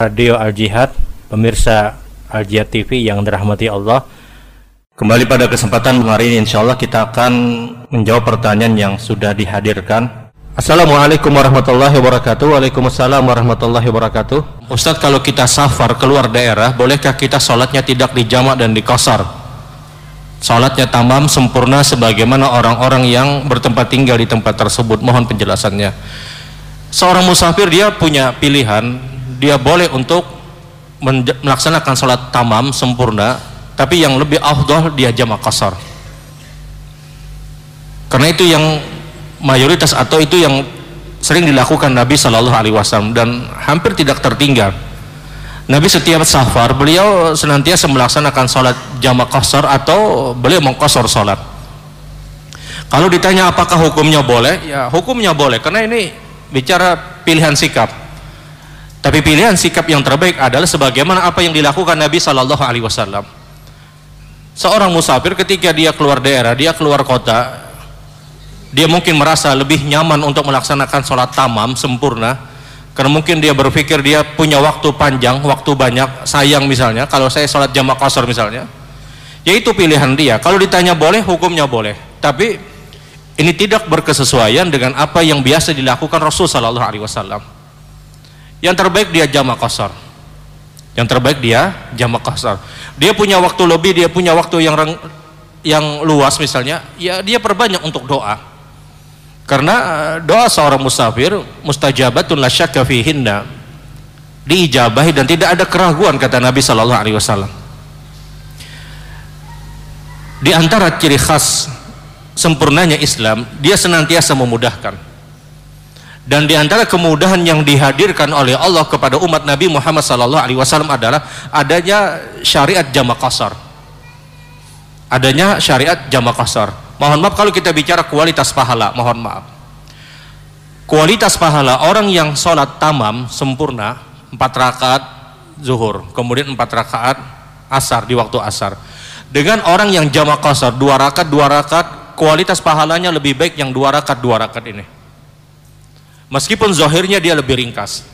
Radio Al Jihad, pemirsa Al Jihad TV yang dirahmati Allah. Kembali pada kesempatan hari ini insya Allah kita akan menjawab pertanyaan yang sudah dihadirkan. Assalamualaikum warahmatullahi wabarakatuh. Waalaikumsalam warahmatullahi wabarakatuh. Ustadz kalau kita safar keluar daerah, bolehkah kita sholatnya tidak dijamak dan dikosar? Sholatnya tamam sempurna sebagaimana orang-orang yang bertempat tinggal di tempat tersebut. Mohon penjelasannya. Seorang musafir dia punya pilihan, dia boleh untuk melaksanakan sholat tamam sempurna tapi yang lebih afdal dia jamak kasar karena itu yang mayoritas atau itu yang sering dilakukan Nabi Shallallahu Alaihi Wasallam dan hampir tidak tertinggal. Nabi setiap safar beliau senantiasa melaksanakan sholat jamak kasar atau beliau mengkosor sholat. Kalau ditanya apakah hukumnya boleh ya hukumnya boleh karena ini bicara pilihan sikap tapi pilihan sikap yang terbaik adalah sebagaimana apa yang dilakukan Nabi Shallallahu Alaihi Wasallam. Seorang musafir ketika dia keluar daerah, dia keluar kota, dia mungkin merasa lebih nyaman untuk melaksanakan sholat tamam sempurna, karena mungkin dia berpikir dia punya waktu panjang, waktu banyak, sayang misalnya, kalau saya sholat jamak kosor misalnya, yaitu pilihan dia. Kalau ditanya boleh, hukumnya boleh, tapi ini tidak berkesesuaian dengan apa yang biasa dilakukan Rasul Shallallahu Alaihi Wasallam yang terbaik dia jamak kosor yang terbaik dia jamak kosor dia punya waktu lebih dia punya waktu yang yang luas misalnya ya dia perbanyak untuk doa. Karena eh, doa seorang musafir mustajabatun la syakka fihinna. Diijabahi dan tidak ada keraguan kata Nabi Shallallahu alaihi wasallam. Di antara ciri khas sempurnanya Islam dia senantiasa memudahkan dan di antara kemudahan yang dihadirkan oleh Allah kepada umat Nabi Muhammad sallallahu alaihi wasallam adalah adanya syariat jamak kasar. Adanya syariat jamak kasar. Mohon maaf kalau kita bicara kualitas pahala, mohon maaf. Kualitas pahala orang yang sholat tamam sempurna empat rakaat zuhur, kemudian empat rakaat asar di waktu asar. Dengan orang yang jamak kasar dua rakaat dua rakaat, kualitas pahalanya lebih baik yang dua rakaat dua rakaat ini meskipun zahirnya dia lebih ringkas.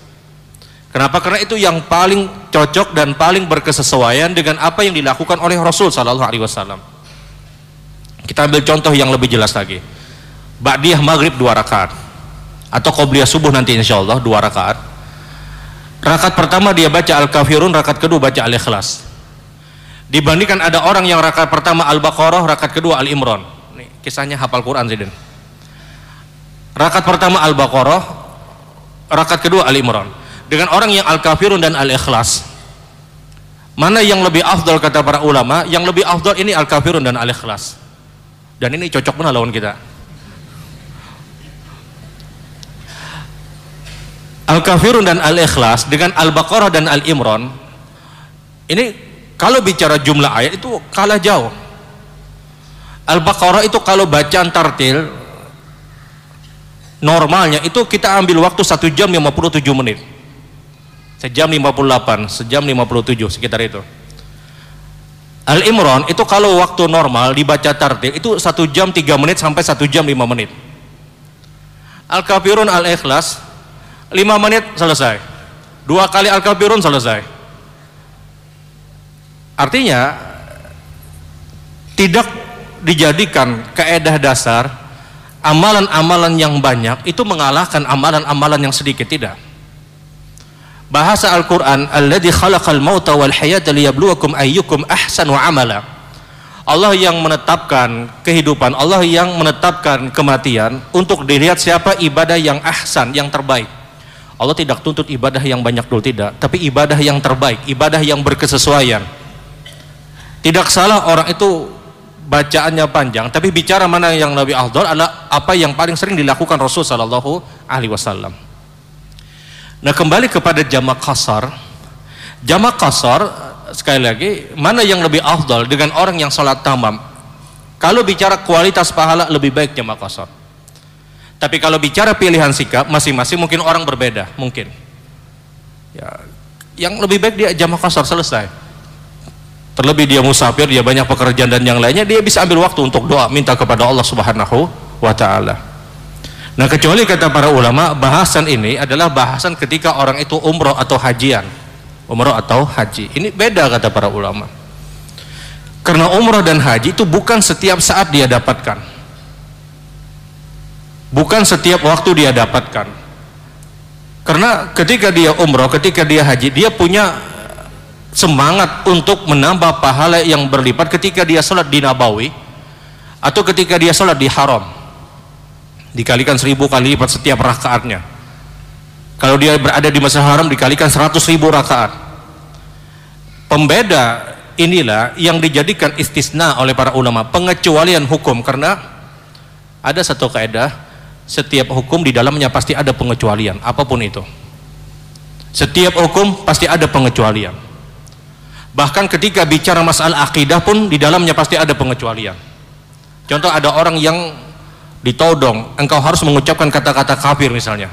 Kenapa? karena itu yang paling cocok dan paling berkesesuaian dengan apa yang dilakukan oleh Rasul Sallallahu Alaihi Wasallam. Kita ambil contoh yang lebih jelas lagi. Ba'diyah maghrib dua rakaat. Atau Qobliyah subuh nanti insya Allah dua rakaat. Rakaat pertama dia baca Al-Kafirun rakaat kedua baca Al-Ikhlas. Dibandingkan ada orang yang rakaat pertama Al-Baqarah rakaat kedua Al-Imran. Nih, kisahnya hafal Quran sih Rakaat pertama Al-Baqarah, rakaat kedua Al-Imran. Dengan orang yang Al-Kafirun dan Al-Ikhlas. Mana yang lebih afdal kata para ulama? Yang lebih afdal ini Al-Kafirun dan Al-Ikhlas. Dan ini cocok benar lawan kita. Al-Kafirun dan Al-Ikhlas dengan Al-Baqarah dan Al-Imran ini kalau bicara jumlah ayat itu kalah jauh. Al-Baqarah itu kalau bacaan tartil normalnya itu kita ambil waktu 1 jam 57 menit. Sejam 58 sejam 57 sekitar itu. Al-Imran itu kalau waktu normal dibaca tartil itu 1 jam 3 menit sampai 1 jam 5 menit. Al-Kafirun Al-Ikhlas 5 menit selesai. Dua kali Al-Kafirun selesai. Artinya tidak dijadikan keedah dasar amalan-amalan yang banyak itu mengalahkan amalan-amalan yang sedikit tidak? Bahasa Al-Quran alladhi khalaqal mauta wal hayata liyabluwakum ayyukum ahsanu amala. Allah yang menetapkan kehidupan Allah yang menetapkan kematian untuk dilihat siapa ibadah yang ahsan yang terbaik. Allah tidak tuntut ibadah yang banyak dulu tidak. Tapi ibadah yang terbaik ibadah yang berkesesuaian. Tidak salah orang itu bacaannya panjang tapi bicara mana yang lebih afdal adalah apa yang paling sering dilakukan Rasul sallallahu alaihi wasallam. Nah, kembali kepada jamak kasar. Jamak kasar sekali lagi mana yang lebih afdal dengan orang yang salat tamam? Kalau bicara kualitas pahala lebih baik jamak kasar. Tapi kalau bicara pilihan sikap masing-masing mungkin orang berbeda, mungkin. Ya, yang lebih baik dia jamak kasar selesai terlebih dia musafir dia banyak pekerjaan dan yang lainnya dia bisa ambil waktu untuk doa minta kepada Allah subhanahu wa ta'ala nah kecuali kata para ulama bahasan ini adalah bahasan ketika orang itu umroh atau hajian umroh atau haji. Ini beda kata para ulama. Karena umroh dan haji itu bukan setiap saat dia dapatkan. Bukan setiap waktu dia dapatkan. Karena ketika dia umroh, ketika dia haji, dia punya semangat untuk menambah pahala yang berlipat ketika dia sholat di Nabawi atau ketika dia sholat di haram. Dikalikan seribu kali lipat setiap rakaatnya. Kalau dia berada di masa haram dikalikan seratus ribu rakaat. Pembeda inilah yang dijadikan istisna oleh para ulama pengecualian hukum. Karena ada satu kaidah setiap hukum di dalamnya pasti ada pengecualian apa pun itu. Setiap hukum pasti ada pengecualian bahkan ketika bicara masalah akidah pun di dalamnya pasti ada pengecualian. Contoh ada orang yang ditodong engkau harus mengucapkan kata-kata kafir misalnya.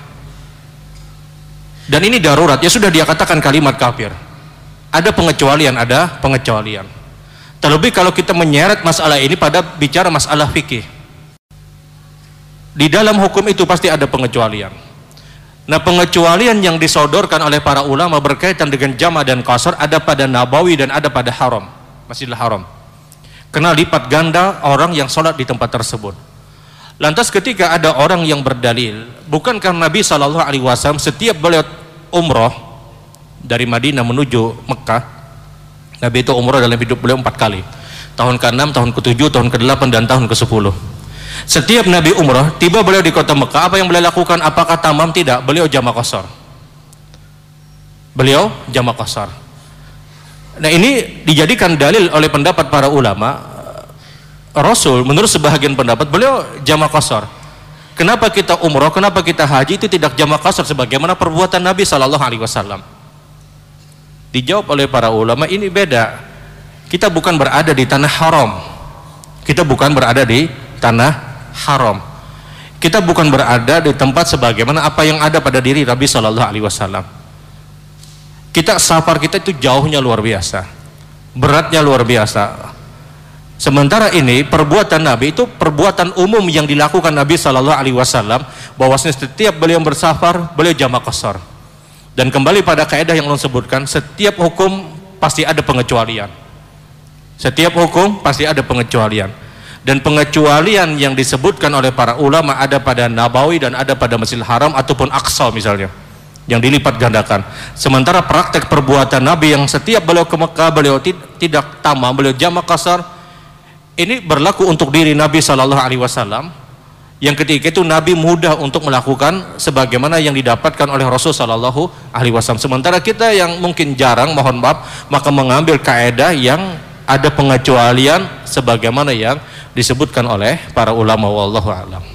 Dan ini darurat ya sudah dia katakan kalimat kafir. Ada pengecualian ada pengecualian. Terlebih kalau kita menyeret masalah ini pada bicara masalah fikih. Di dalam hukum itu pasti ada pengecualian nah pengecualian yang disodorkan oleh para ulama berkaitan dengan jama dan kasar ada pada nabawi dan ada pada haram masjidil haram. Kena lipat ganda orang yang sholat di tempat tersebut. Lantas ketika ada orang yang berdalil, bukankah Nabi Shallallahu Alaihi Wasallam setiap beliau umroh dari Madinah menuju Mekah, Nabi itu umroh dalam hidup beliau empat kali, tahun ke-6, tahun ke-7, tahun ke-8 dan tahun ke-10. Setiap Nabi umroh, tiba beliau di kota Mekah, apa yang beliau lakukan? Apakah tamam? Tidak, beliau jamaah kosor. Beliau jamaah kosor. Nah ini dijadikan dalil oleh pendapat para ulama Rasul menurut sebahagian pendapat beliau jamaah kosor kenapa kita umroh kenapa kita haji itu tidak jamaah kosor sebagaimana perbuatan Nabi Shallallahu Alaihi Wasallam dijawab oleh para ulama ini beda kita bukan berada di tanah haram kita bukan berada di tanah haram. Kita bukan berada di tempat sebagaimana apa yang ada pada diri Nabi Shallallahu Alaihi Wasallam. Kita safar kita itu jauhnya luar biasa. Beratnya luar biasa. Sementara ini perbuatan Nabi itu perbuatan umum yang dilakukan Nabi Shallallahu Alaihi Wasallam bahwasanya setiap beliau bersafar beliau jamak kosor dan kembali pada kaidah yang Allah sebutkan setiap hukum pasti ada pengecualian. Setiap hukum pasti ada pengecualian dan pengecualian yang disebutkan oleh para ulama ada pada Nabawi dan ada pada Masjidil Haram ataupun Aqsa misalnya yang dilipat gandakan sementara praktek perbuatan Nabi yang setiap beliau ke Mekah beliau tidak tamam beliau jamak kasar ini berlaku untuk diri Nabi Shallallahu Alaihi Wasallam yang ketika itu Nabi mudah untuk melakukan sebagaimana yang didapatkan oleh Rasul Shallallahu Alaihi Wasallam. Sementara kita yang mungkin jarang, mohon maaf, maka mengambil kaedah yang ada pengecualian sebagaimana yang disebutkan oleh para ulama wallahu alam.